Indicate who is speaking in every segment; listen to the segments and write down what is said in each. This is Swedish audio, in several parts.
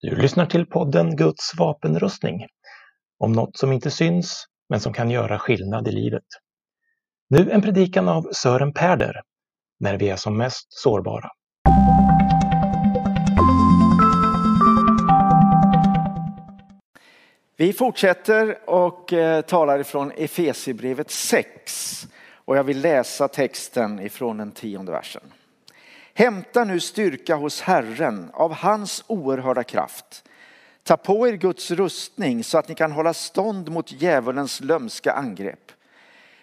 Speaker 1: Du lyssnar till podden Guds vapenrustning. Om något som inte syns, men som kan göra skillnad i livet. Nu en predikan av Sören Pärder, när vi är som mest sårbara.
Speaker 2: Vi fortsätter och eh, talar ifrån Efesierbrevet 6 och jag vill läsa texten ifrån den tionde versen. Hämta nu styrka hos Herren av hans oerhörda kraft. Ta på er Guds rustning så att ni kan hålla stånd mot djävulens lömska angrepp.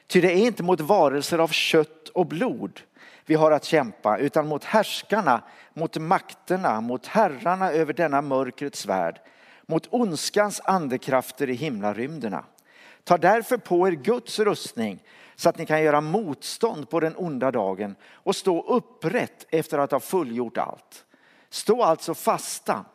Speaker 2: Ty det är inte mot varelser av kött och blod vi har att kämpa utan mot härskarna, mot makterna, mot herrarna över denna mörkrets värld, mot ondskans andekrafter i himlarymderna. Ta därför på er Guds rustning så att ni kan göra motstånd på den onda dagen och stå upprätt efter att ha fullgjort allt. Stå alltså fasta.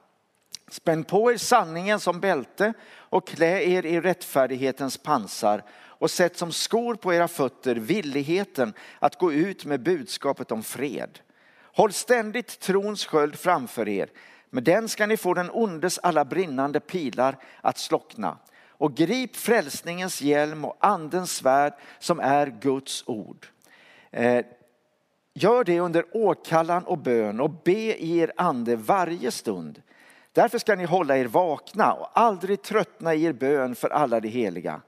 Speaker 2: Spänn på er sanningen som bälte och klä er i rättfärdighetens pansar och sätt som skor på era fötter villigheten att gå ut med budskapet om fred. Håll ständigt trons sköld framför er. Med den ska ni få den ondes alla brinnande pilar att slockna och grip frälsningens hjälm och andens svärd som är Guds ord. Eh, gör det under åkallan och bön och be i er ande varje stund. Därför ska ni hålla er vakna och aldrig tröttna i er bön för alla de heliga.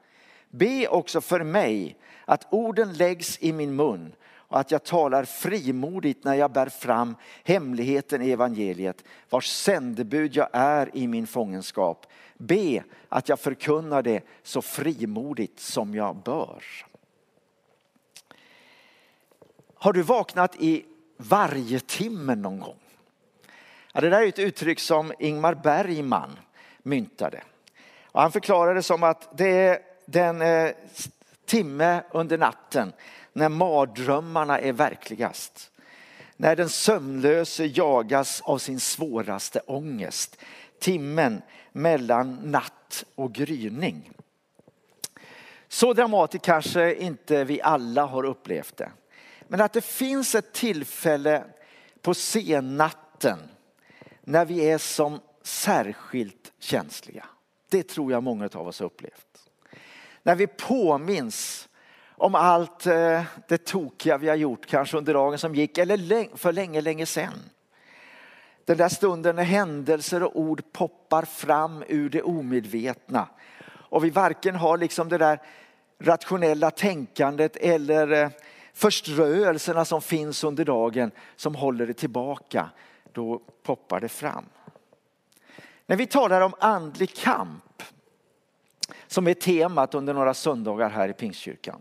Speaker 2: Be också för mig att orden läggs i min mun och att jag talar frimodigt när jag bär fram hemligheten i evangeliet vars sändebud jag är i min fångenskap. Be att jag förkunnar det så frimodigt som jag bör. Har du vaknat i varje timme någon gång? Ja, det där är ett uttryck som Ingmar Bergman myntade. Och han förklarade det som att det är den eh, timme under natten när mardrömmarna är verkligast. När den sömnlöse jagas av sin svåraste ångest. Timmen mellan natt och gryning. Så dramatiskt kanske inte vi alla har upplevt det. Men att det finns ett tillfälle på sennatten när vi är som särskilt känsliga. Det tror jag många av oss har upplevt. När vi påminns om allt eh, det tokiga vi har gjort kanske under dagen som gick eller för länge, länge sedan. Den där stunden när händelser och ord poppar fram ur det omedvetna och vi varken har liksom det där rationella tänkandet eller eh, förströelserna som finns under dagen som håller det tillbaka. Då poppar det fram. När vi talar om andlig kamp som är temat under några söndagar här i Pingstkyrkan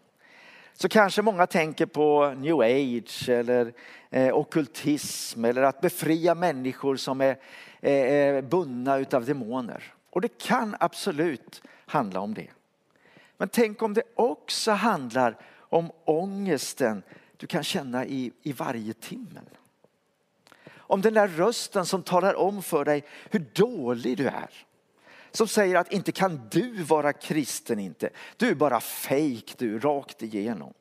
Speaker 2: så kanske många tänker på new age eller eh, okkultism eller att befria människor som är eh, eh, bundna utav demoner. Och det kan absolut handla om det. Men tänk om det också handlar om ångesten du kan känna i, i varje timmen. Om den där rösten som talar om för dig hur dålig du är som säger att inte kan du vara kristen inte. Du är bara fejk du, rakt igenom.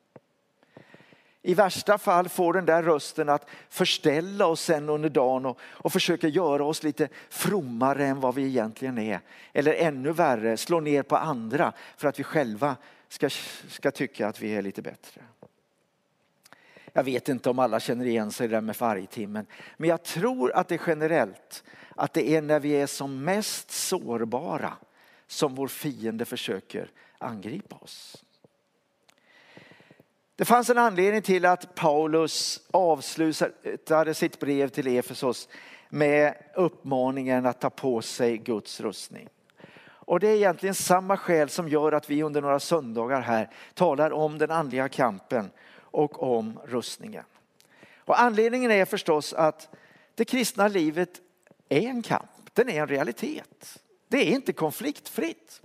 Speaker 2: I värsta fall får den där rösten att förställa oss sen under dagen och, och försöka göra oss lite frommare än vad vi egentligen är. Eller ännu värre, slå ner på andra för att vi själva ska, ska tycka att vi är lite bättre. Jag vet inte om alla känner igen sig där med färgtimmen. Men jag tror att det är generellt att det är när vi är som mest sårbara som vår fiende försöker angripa oss. Det fanns en anledning till att Paulus avslutade sitt brev till Efesos med uppmaningen att ta på sig Guds rustning. Och det är egentligen samma skäl som gör att vi under några söndagar här talar om den andliga kampen och om rustningen. Och anledningen är förstås att det kristna livet är en kamp, den är en realitet. Det är inte konfliktfritt.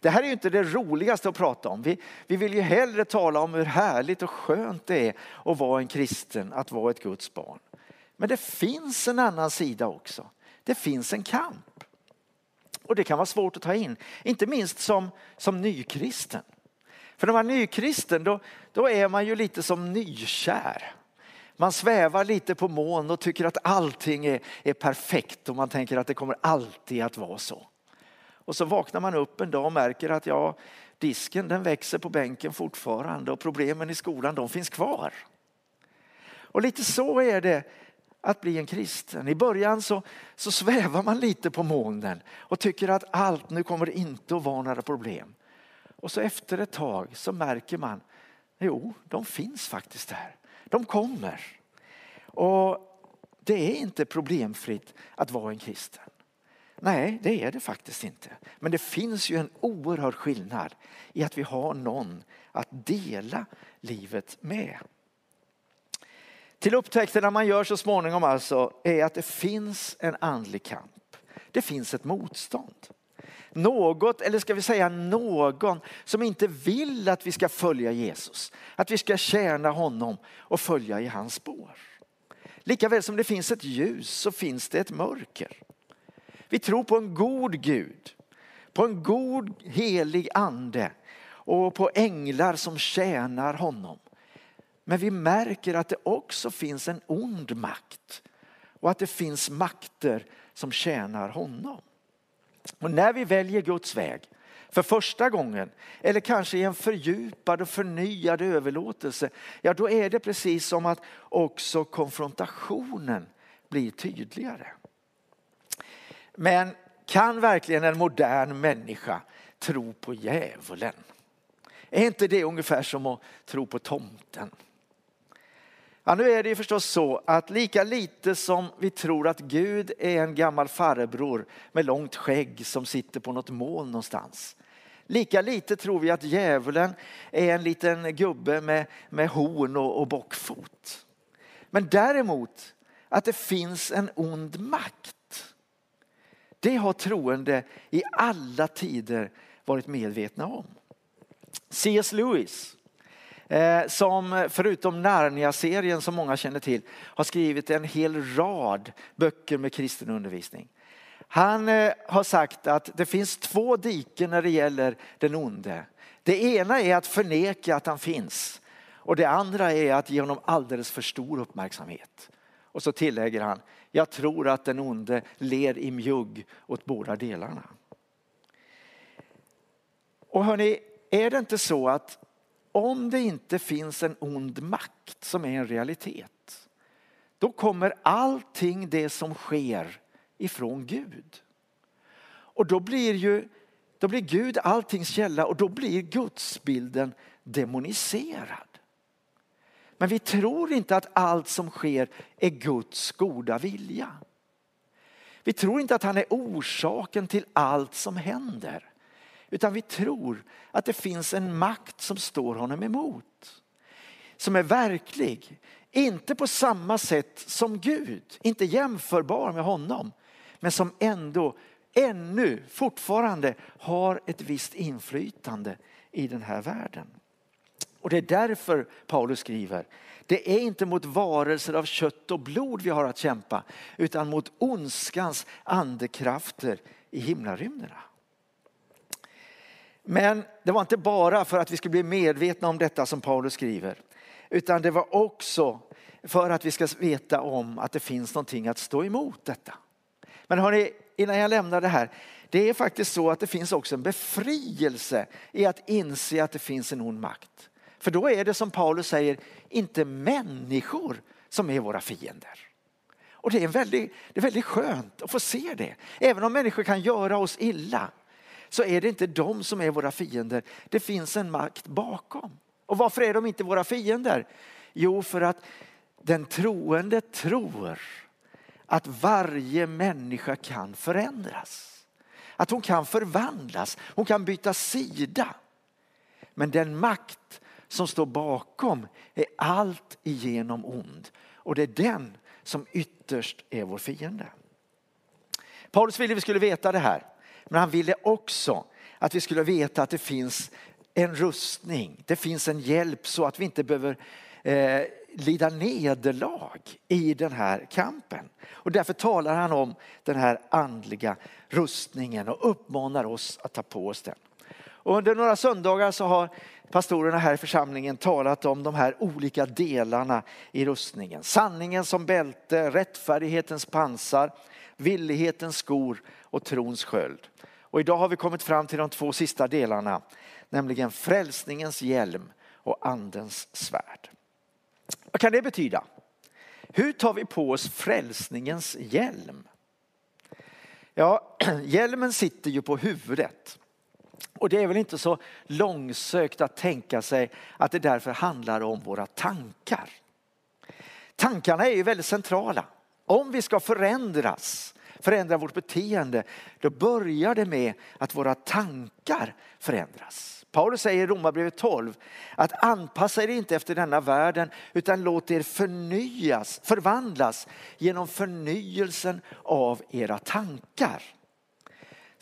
Speaker 2: Det här är ju inte det roligaste att prata om. Vi, vi vill ju hellre tala om hur härligt och skönt det är att vara en kristen, att vara ett Guds barn. Men det finns en annan sida också. Det finns en kamp. Och det kan vara svårt att ta in, inte minst som, som nykristen. För när man är nykristen då, då är man ju lite som nykär. Man svävar lite på moln och tycker att allting är, är perfekt och man tänker att det kommer alltid att vara så. Och så vaknar man upp en dag och märker att ja, disken den växer på bänken fortfarande och problemen i skolan de finns kvar. Och lite så är det att bli en kristen. I början så, så svävar man lite på molnen och tycker att allt nu kommer inte att vara några problem. Och så efter ett tag så märker man, jo, de finns faktiskt där. De kommer. Och det är inte problemfritt att vara en kristen. Nej, det är det faktiskt inte. Men det finns ju en oerhörd skillnad i att vi har någon att dela livet med. Till upptäckterna man gör så småningom alltså är att det finns en andlig kamp. Det finns ett motstånd. Något, eller ska vi säga någon, som inte vill att vi ska följa Jesus. Att vi ska tjäna honom och följa i hans spår. Likaväl som det finns ett ljus så finns det ett mörker. Vi tror på en god Gud, på en god helig ande och på änglar som tjänar honom. Men vi märker att det också finns en ond makt och att det finns makter som tjänar honom. Och när vi väljer Guds väg för första gången eller kanske i en fördjupad och förnyad överlåtelse, ja då är det precis som att också konfrontationen blir tydligare. Men kan verkligen en modern människa tro på djävulen? Är inte det ungefär som att tro på tomten? Ja, nu är det ju förstås så att lika lite som vi tror att Gud är en gammal farbror med långt skägg som sitter på något moln någonstans. Lika lite tror vi att djävulen är en liten gubbe med, med horn och, och bockfot. Men däremot att det finns en ond makt. Det har troende i alla tider varit medvetna om. C.S. Lewis Eh, som förutom Narnia-serien som många känner till har skrivit en hel rad böcker med kristen undervisning. Han eh, har sagt att det finns två diken när det gäller den onde. Det ena är att förneka att han finns och det andra är att ge honom alldeles för stor uppmärksamhet. Och så tillägger han, jag tror att den onde ler i mjugg åt båda delarna. Och hörni, är det inte så att om det inte finns en ond makt som är en realitet, då kommer allting det som sker ifrån Gud. Och då blir ju då blir Gud alltings källa och då blir gudsbilden demoniserad. Men vi tror inte att allt som sker är Guds goda vilja. Vi tror inte att han är orsaken till allt som händer. Utan vi tror att det finns en makt som står honom emot. Som är verklig. Inte på samma sätt som Gud, inte jämförbar med honom. Men som ändå ännu fortfarande har ett visst inflytande i den här världen. Och det är därför Paulus skriver, det är inte mot varelser av kött och blod vi har att kämpa, utan mot ondskans andekrafter i himlarymderna. Men det var inte bara för att vi skulle bli medvetna om detta som Paulus skriver. Utan det var också för att vi ska veta om att det finns någonting att stå emot detta. Men hörni, innan jag lämnar det här. Det är faktiskt så att det finns också en befrielse i att inse att det finns en ond makt. För då är det som Paulus säger, inte människor som är våra fiender. Och det är, väldigt, det är väldigt skönt att få se det. Även om människor kan göra oss illa så är det inte de som är våra fiender. Det finns en makt bakom. Och varför är de inte våra fiender? Jo, för att den troende tror att varje människa kan förändras. Att hon kan förvandlas, hon kan byta sida. Men den makt som står bakom är allt igenom ond. Och det är den som ytterst är vår fiende. Paulus ville vi skulle veta det här. Men han ville också att vi skulle veta att det finns en rustning, det finns en hjälp så att vi inte behöver eh, lida nederlag i den här kampen. Och därför talar han om den här andliga rustningen och uppmanar oss att ta på oss den. Och under några söndagar så har pastorerna här i församlingen talat om de här olika delarna i rustningen. Sanningen som bälte, rättfärdighetens pansar, villighetens skor och trons sköld. Och idag har vi kommit fram till de två sista delarna, nämligen frälsningens hjälm och andens svärd. Vad kan det betyda? Hur tar vi på oss frälsningens hjälm? Ja, hjälmen sitter ju på huvudet. Och det är väl inte så långsökt att tänka sig att det därför handlar om våra tankar. Tankarna är ju väldigt centrala. Om vi ska förändras, förändra vårt beteende, då börjar det med att våra tankar förändras. Paulus säger i Romarbrevet 12 att anpassa er inte efter denna världen utan låt er förnyas, förvandlas genom förnyelsen av era tankar.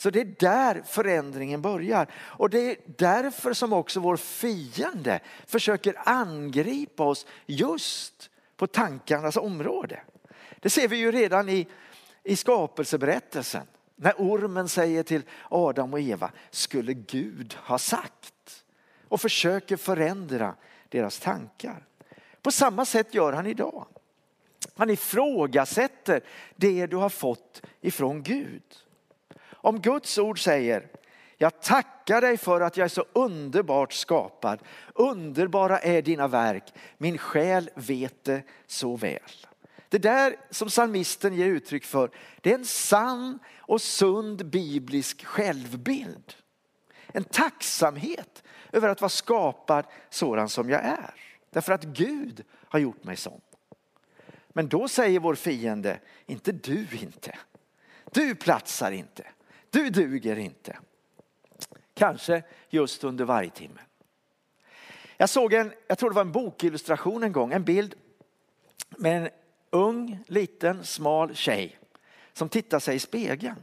Speaker 2: Så det är där förändringen börjar. Och det är därför som också vår fiende försöker angripa oss just på tankarnas område. Det ser vi ju redan i, i skapelseberättelsen. När ormen säger till Adam och Eva, skulle Gud ha sagt? Och försöker förändra deras tankar. På samma sätt gör han idag. Han ifrågasätter det du har fått ifrån Gud. Om Guds ord säger, jag tackar dig för att jag är så underbart skapad. Underbara är dina verk, min själ vet det så väl. Det där som psalmisten ger uttryck för, det är en sann och sund biblisk självbild. En tacksamhet över att vara skapad sådan som jag är. Därför att Gud har gjort mig sån. Men då säger vår fiende, inte du inte. Du platsar inte. Du duger inte. Kanske just under varje timme. Jag såg en, jag tror det var en bokillustration en gång, en bild med en ung, liten, smal tjej som tittar sig i spegeln.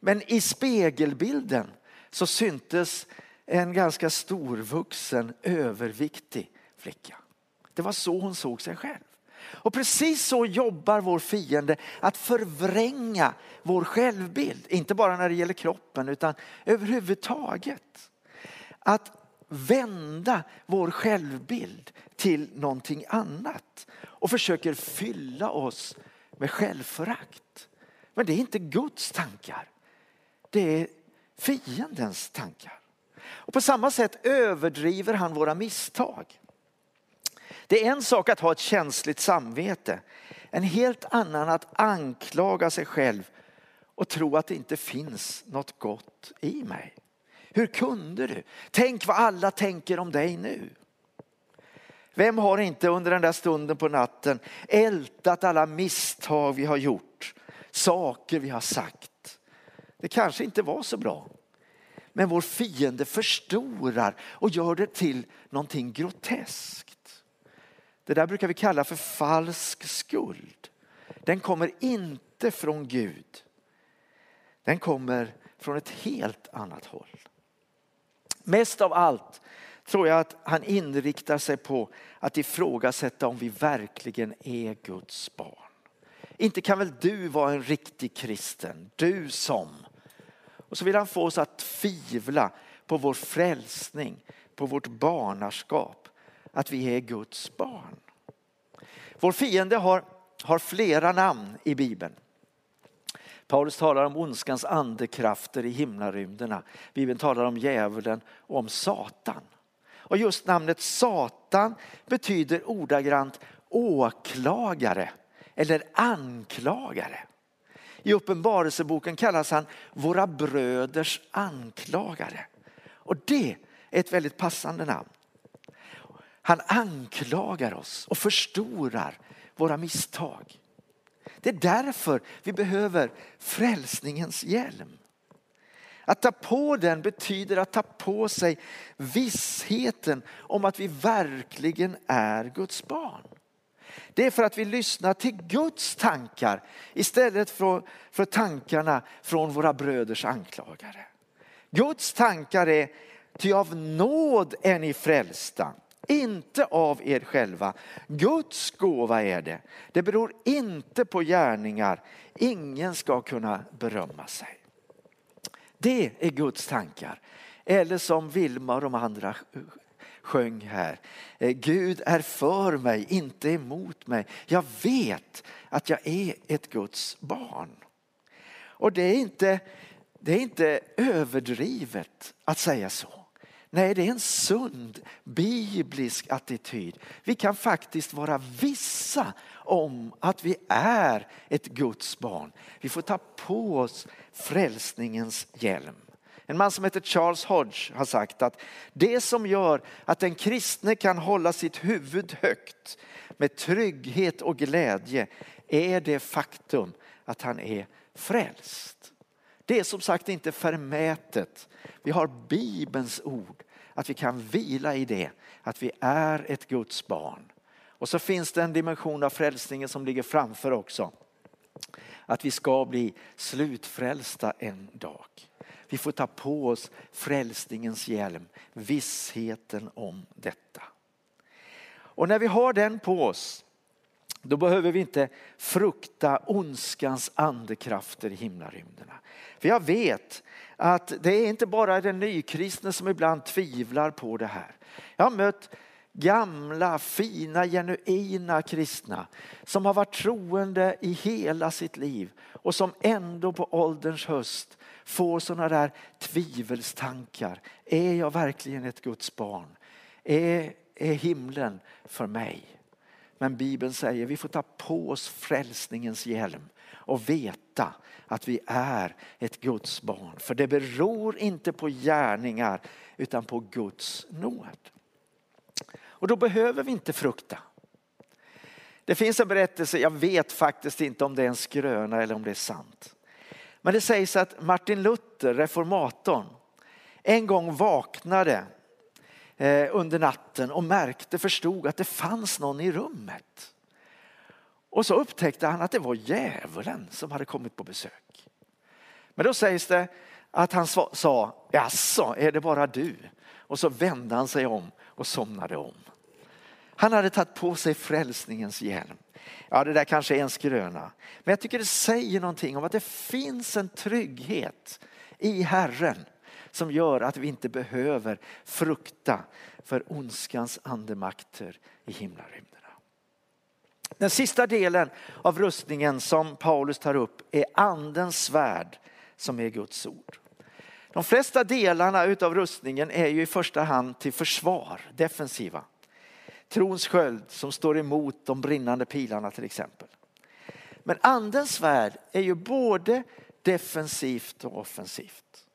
Speaker 2: Men i spegelbilden så syntes en ganska storvuxen, överviktig flicka. Det var så hon såg sig själv. Och precis så jobbar vår fiende att förvränga vår självbild. Inte bara när det gäller kroppen utan överhuvudtaget. Att vända vår självbild till någonting annat och försöker fylla oss med självförakt. Men det är inte Guds tankar. Det är fiendens tankar. Och på samma sätt överdriver han våra misstag. Det är en sak att ha ett känsligt samvete. En helt annan att anklaga sig själv och tro att det inte finns något gott i mig. Hur kunde du? Tänk vad alla tänker om dig nu. Vem har inte under den där stunden på natten ältat alla misstag vi har gjort, saker vi har sagt. Det kanske inte var så bra. Men vår fiende förstorar och gör det till någonting groteskt. Det där brukar vi kalla för falsk skuld. Den kommer inte från Gud. Den kommer från ett helt annat håll. Mest av allt tror jag att han inriktar sig på att ifrågasätta om vi verkligen är Guds barn. Inte kan väl du vara en riktig kristen, du som. Och så vill han få oss att tvivla på vår frälsning, på vårt barnaskap att vi är Guds barn. Vår fiende har, har flera namn i Bibeln. Paulus talar om ondskans andekrafter i himlarymderna. Bibeln talar om djävulen och om Satan. Och just namnet Satan betyder ordagrant åklagare eller anklagare. I Uppenbarelseboken kallas han våra bröders anklagare. Och det är ett väldigt passande namn. Han anklagar oss och förstorar våra misstag. Det är därför vi behöver frälsningens hjälm. Att ta på den betyder att ta på sig vissheten om att vi verkligen är Guds barn. Det är för att vi lyssnar till Guds tankar istället för, för tankarna från våra bröders anklagare. Guds tankar är, ty av nåd är ni frälsta inte av er själva. Guds gåva är det. Det beror inte på gärningar. Ingen ska kunna berömma sig. Det är Guds tankar. Eller som Vilma och de andra sjöng här. Eh, Gud är för mig, inte emot mig. Jag vet att jag är ett Guds barn. Och det är inte, det är inte överdrivet att säga så. Nej, det är en sund biblisk attityd. Vi kan faktiskt vara vissa om att vi är ett Guds barn. Vi får ta på oss frälsningens hjälm. En man som heter Charles Hodge har sagt att det som gör att den kristne kan hålla sitt huvud högt med trygghet och glädje är det faktum att han är frälst. Det är som sagt inte förmätet. Vi har Bibelns ord, att vi kan vila i det, att vi är ett Guds barn. Och så finns det en dimension av frälsningen som ligger framför också. Att vi ska bli slutfrälsta en dag. Vi får ta på oss frälsningens hjälm, vissheten om detta. Och när vi har den på oss, då behöver vi inte frukta ondskans andekrafter i himlarymderna. För jag vet att det är inte bara den nykristne som ibland tvivlar på det här. Jag har mött gamla, fina, genuina kristna som har varit troende i hela sitt liv och som ändå på ålderns höst får sådana där tvivelstankar. Är jag verkligen ett Guds barn? Är, är himlen för mig? Men Bibeln säger vi får ta på oss frälsningens hjälm och veta att vi är ett Guds barn. För det beror inte på gärningar utan på Guds nåd. Och då behöver vi inte frukta. Det finns en berättelse, jag vet faktiskt inte om det är en skröna eller om det är sant. Men det sägs att Martin Luther, reformatorn, en gång vaknade Eh, under natten och märkte, förstod att det fanns någon i rummet. Och så upptäckte han att det var djävulen som hade kommit på besök. Men då sägs det att han sa, jaså, är det bara du? Och så vände han sig om och somnade om. Han hade tagit på sig frälsningens hjälm. Ja, det där kanske är en skröna. Men jag tycker det säger någonting om att det finns en trygghet i Herren som gör att vi inte behöver frukta för ondskans andemakter i himlarymderna. Den sista delen av rustningen som Paulus tar upp är andens svärd som är Guds ord. De flesta delarna av rustningen är ju i första hand till försvar, defensiva. Trons sköld som står emot de brinnande pilarna till exempel. Men andens svärd är ju både defensivt och offensivt.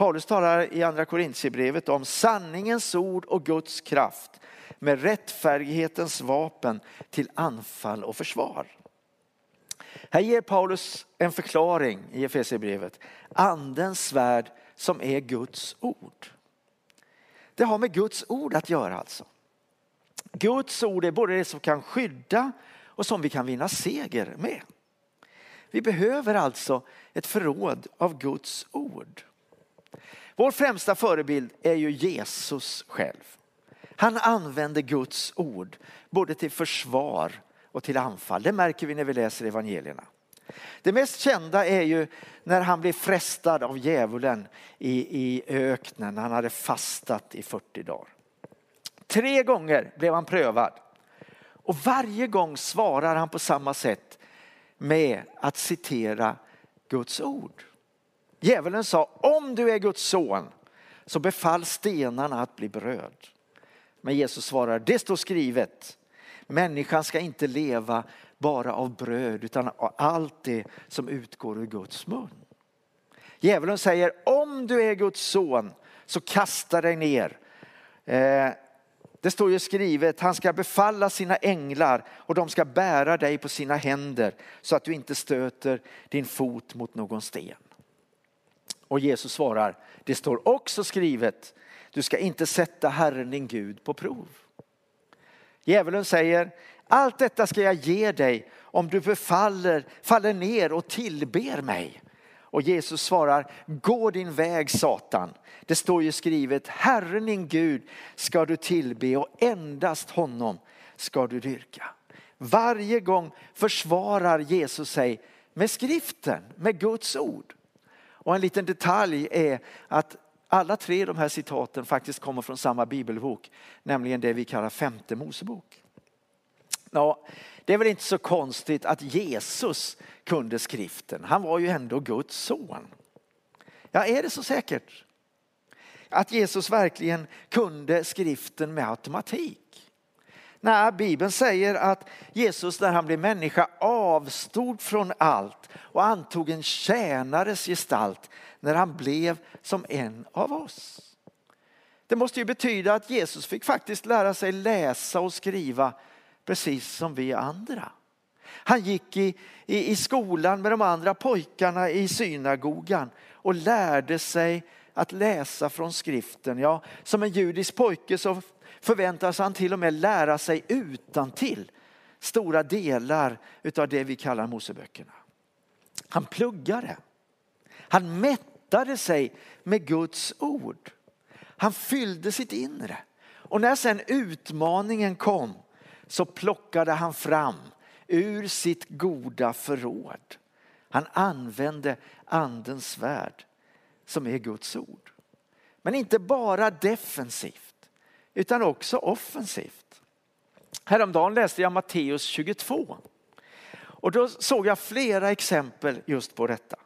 Speaker 2: Paulus talar i andra Korintierbrevet om sanningens ord och Guds kraft med rättfärdighetens vapen till anfall och försvar. Här ger Paulus en förklaring i Efesierbrevet. Andens svärd som är Guds ord. Det har med Guds ord att göra alltså. Guds ord är både det som kan skydda och som vi kan vinna seger med. Vi behöver alltså ett förråd av Guds ord. Vår främsta förebild är ju Jesus själv. Han använder Guds ord både till försvar och till anfall. Det märker vi när vi läser evangelierna. Det mest kända är ju när han blev frestad av djävulen i, i öknen. Han hade fastat i 40 dagar. Tre gånger blev han prövad. Och varje gång svarar han på samma sätt med att citera Guds ord. Djävulen sa, om du är Guds son så befall stenarna att bli bröd. Men Jesus svarar, det står skrivet, människan ska inte leva bara av bröd utan av allt det som utgår ur Guds mun. Djävulen säger, om du är Guds son så kasta dig ner. Eh, det står ju skrivet, han ska befalla sina änglar och de ska bära dig på sina händer så att du inte stöter din fot mot någon sten. Och Jesus svarar, det står också skrivet, du ska inte sätta Herren din Gud på prov. Djävulen säger, allt detta ska jag ge dig om du befaller, faller ner och tillber mig. Och Jesus svarar, gå din väg Satan. Det står ju skrivet, Herren din Gud ska du tillbe och endast honom ska du dyrka. Varje gång försvarar Jesus sig med skriften, med Guds ord. Och en liten detalj är att alla tre de här citaten faktiskt kommer från samma bibelbok, nämligen det vi kallar femte Mosebok. Ja, det är väl inte så konstigt att Jesus kunde skriften. Han var ju ändå Guds son. Ja, är det så säkert? Att Jesus verkligen kunde skriften med automatik? Nej, Bibeln säger att Jesus när han blev människa avstod från allt och antog en tjänares gestalt när han blev som en av oss. Det måste ju betyda att Jesus fick faktiskt lära sig läsa och skriva precis som vi andra. Han gick i, i, i skolan med de andra pojkarna i synagogan och lärde sig att läsa från skriften. Ja, som en judisk pojke så förväntas han till och med lära sig utan till stora delar av det vi kallar Moseböckerna. Han pluggade. Han mättade sig med Guds ord. Han fyllde sitt inre. Och när sen utmaningen kom så plockade han fram ur sitt goda förråd. Han använde andens svärd som är Guds ord. Men inte bara defensivt utan också offensivt. Häromdagen läste jag Matteus 22 och då såg jag flera exempel just på detta.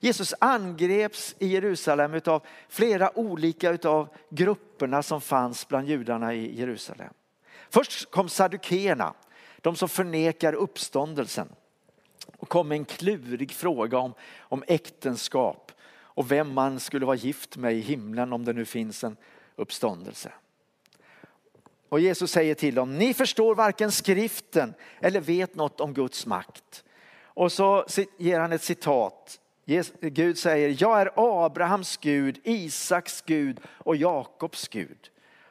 Speaker 2: Jesus angreps i Jerusalem av flera olika av grupperna som fanns bland judarna i Jerusalem. Först kom saddukeerna, de som förnekar uppståndelsen och kom med en klurig fråga om, om äktenskap och vem man skulle vara gift med i himlen om det nu finns en uppståndelse. Och Jesus säger till dem, ni förstår varken skriften eller vet något om Guds makt. Och så ger han ett citat. Gud säger, jag är Abrahams Gud, Isaks Gud och Jakobs Gud.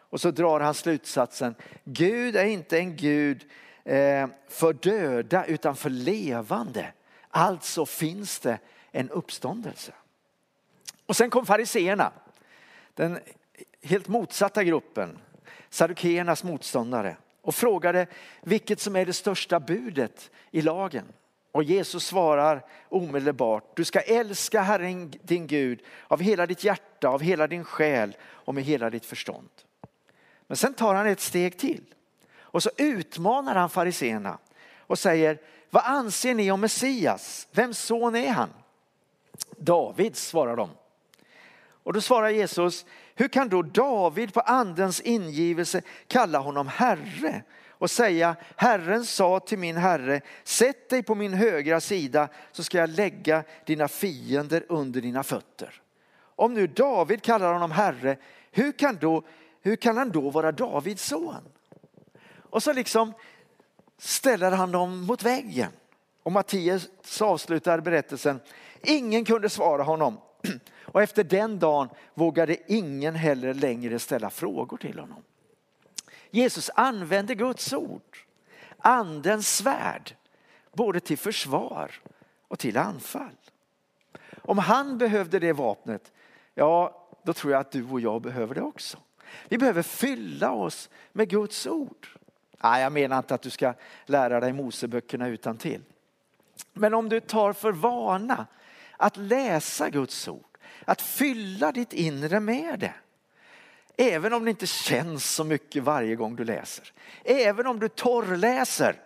Speaker 2: Och så drar han slutsatsen, Gud är inte en Gud eh, för döda utan för levande. Alltså finns det en uppståndelse. Och sen kom fariseerna, den helt motsatta gruppen, Saddukeernas motståndare och frågade vilket som är det största budet i lagen. Och Jesus svarar omedelbart, du ska älska Herren din Gud av hela ditt hjärta, av hela din själ och med hela ditt förstånd. Men sen tar han ett steg till och så utmanar han fariseerna och säger, vad anser ni om Messias? Vems son är han? Davids, svarar de. Och då svarar Jesus, hur kan då David på andens ingivelse kalla honom herre och säga Herren sa till min herre, sätt dig på min högra sida så ska jag lägga dina fiender under dina fötter. Om nu David kallar honom herre, hur kan, då, hur kan han då vara Davids son? Och så liksom ställer han dem mot väggen. Och Mattias avslutar berättelsen. Ingen kunde svara honom. Och efter den dagen vågade ingen heller längre ställa frågor till honom. Jesus använde Guds ord, andens svärd, både till försvar och till anfall. Om han behövde det vapnet, ja då tror jag att du och jag behöver det också. Vi behöver fylla oss med Guds ord. Nej, jag menar inte att du ska lära dig Moseböckerna utan till. Men om du tar för vana att läsa Guds ord, att fylla ditt inre med det. Även om det inte känns så mycket varje gång du läser. Även om du torrläser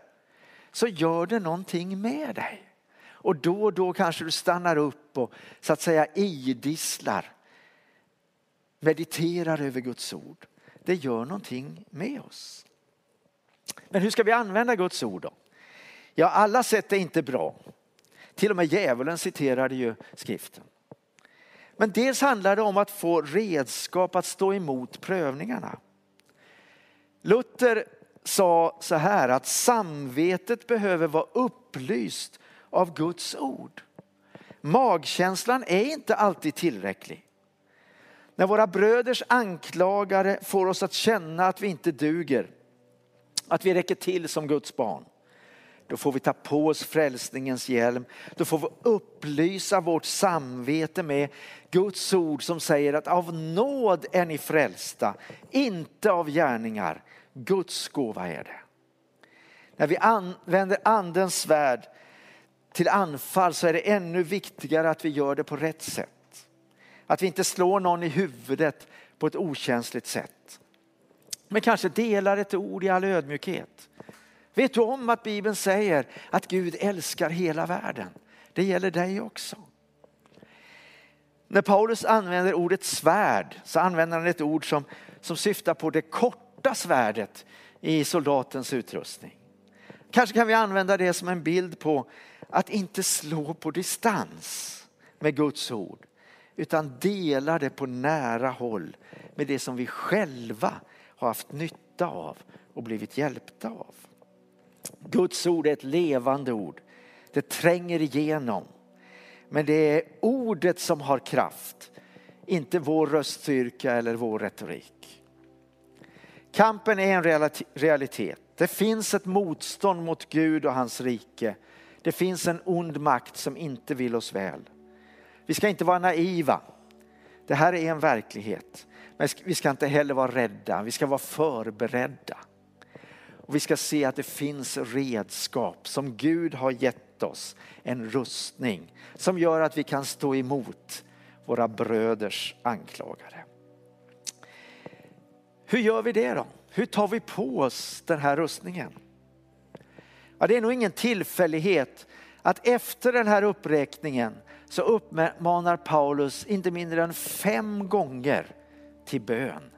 Speaker 2: så gör det någonting med dig. Och då och då kanske du stannar upp och så att säga idisslar. Mediterar över Guds ord. Det gör någonting med oss. Men hur ska vi använda Guds ord då? Ja, alla sätt är inte bra. Till och med djävulen citerade ju skriften. Men dels handlar det om att få redskap att stå emot prövningarna. Luther sa så här att samvetet behöver vara upplyst av Guds ord. Magkänslan är inte alltid tillräcklig. När våra bröders anklagare får oss att känna att vi inte duger, att vi räcker till som Guds barn, då får vi ta på oss frälsningens hjälm. Då får vi upplysa vårt samvete med Guds ord som säger att av nåd är ni frälsta, inte av gärningar. Guds gåva är det. När vi använder andens svärd till anfall så är det ännu viktigare att vi gör det på rätt sätt. Att vi inte slår någon i huvudet på ett okänsligt sätt. Men kanske delar ett ord i all ödmjukhet. Vet du om att Bibeln säger att Gud älskar hela världen? Det gäller dig också. När Paulus använder ordet svärd så använder han ett ord som, som syftar på det korta svärdet i soldatens utrustning. Kanske kan vi använda det som en bild på att inte slå på distans med Guds ord utan dela det på nära håll med det som vi själva har haft nytta av och blivit hjälpta av. Guds ord är ett levande ord. Det tränger igenom. Men det är ordet som har kraft, inte vår röststyrka eller vår retorik. Kampen är en realitet. Det finns ett motstånd mot Gud och hans rike. Det finns en ond makt som inte vill oss väl. Vi ska inte vara naiva. Det här är en verklighet. Men vi ska inte heller vara rädda, vi ska vara förberedda. Och vi ska se att det finns redskap som Gud har gett oss. En rustning som gör att vi kan stå emot våra bröders anklagare. Hur gör vi det då? Hur tar vi på oss den här rustningen? Ja, det är nog ingen tillfällighet att efter den här uppräkningen så uppmanar Paulus inte mindre än fem gånger till bön.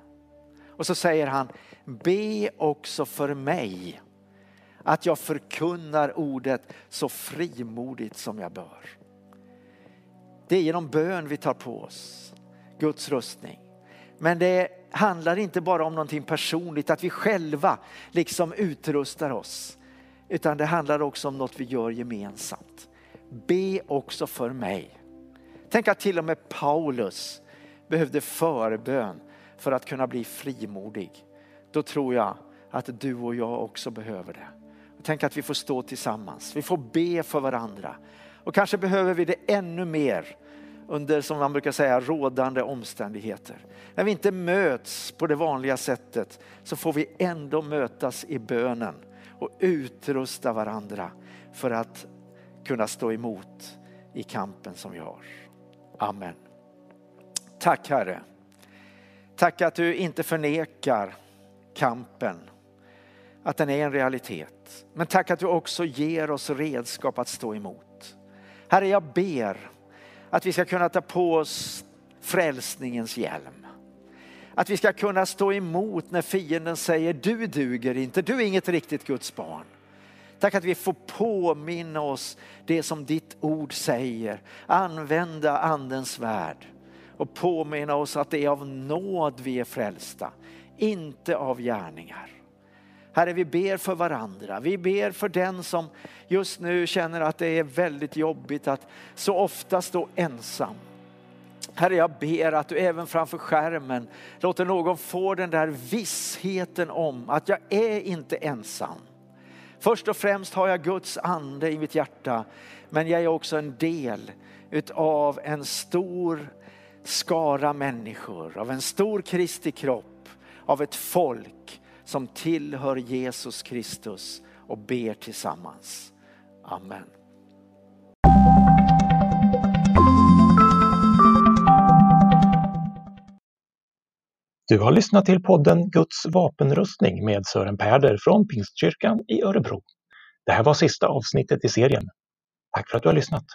Speaker 2: Och så säger han, be också för mig att jag förkunnar ordet så frimodigt som jag bör. Det är genom bön vi tar på oss Guds rustning. Men det handlar inte bara om någonting personligt, att vi själva liksom utrustar oss. Utan det handlar också om något vi gör gemensamt. Be också för mig. Tänk att till och med Paulus behövde förbön för att kunna bli frimodig. Då tror jag att du och jag också behöver det. Tänk att vi får stå tillsammans, vi får be för varandra. Och kanske behöver vi det ännu mer under, som man brukar säga, rådande omständigheter. När vi inte möts på det vanliga sättet så får vi ändå mötas i bönen och utrusta varandra för att kunna stå emot i kampen som vi har. Amen. Tack Herre. Tack att du inte förnekar kampen, att den är en realitet. Men tack att du också ger oss redskap att stå emot. Herre, jag ber att vi ska kunna ta på oss frälsningens hjälm. Att vi ska kunna stå emot när fienden säger du duger inte, du är inget riktigt Guds barn. Tack att vi får påminna oss det som ditt ord säger. Använda andens värld och påminna oss att det är av nåd vi är frälsta, inte av gärningar. Herre, vi ber för varandra. Vi ber för den som just nu känner att det är väldigt jobbigt att så ofta stå ensam. Herre, jag ber att du även framför skärmen låter någon få den där vissheten om att jag är inte ensam. Först och främst har jag Guds ande i mitt hjärta, men jag är också en del utav en stor skara människor, av en stor Kristi kropp, av ett folk som tillhör Jesus Kristus och ber tillsammans. Amen.
Speaker 1: Du har lyssnat till podden Guds vapenrustning med Sören Pärder från Pingstkyrkan i Örebro. Det här var sista avsnittet i serien. Tack för att du har lyssnat!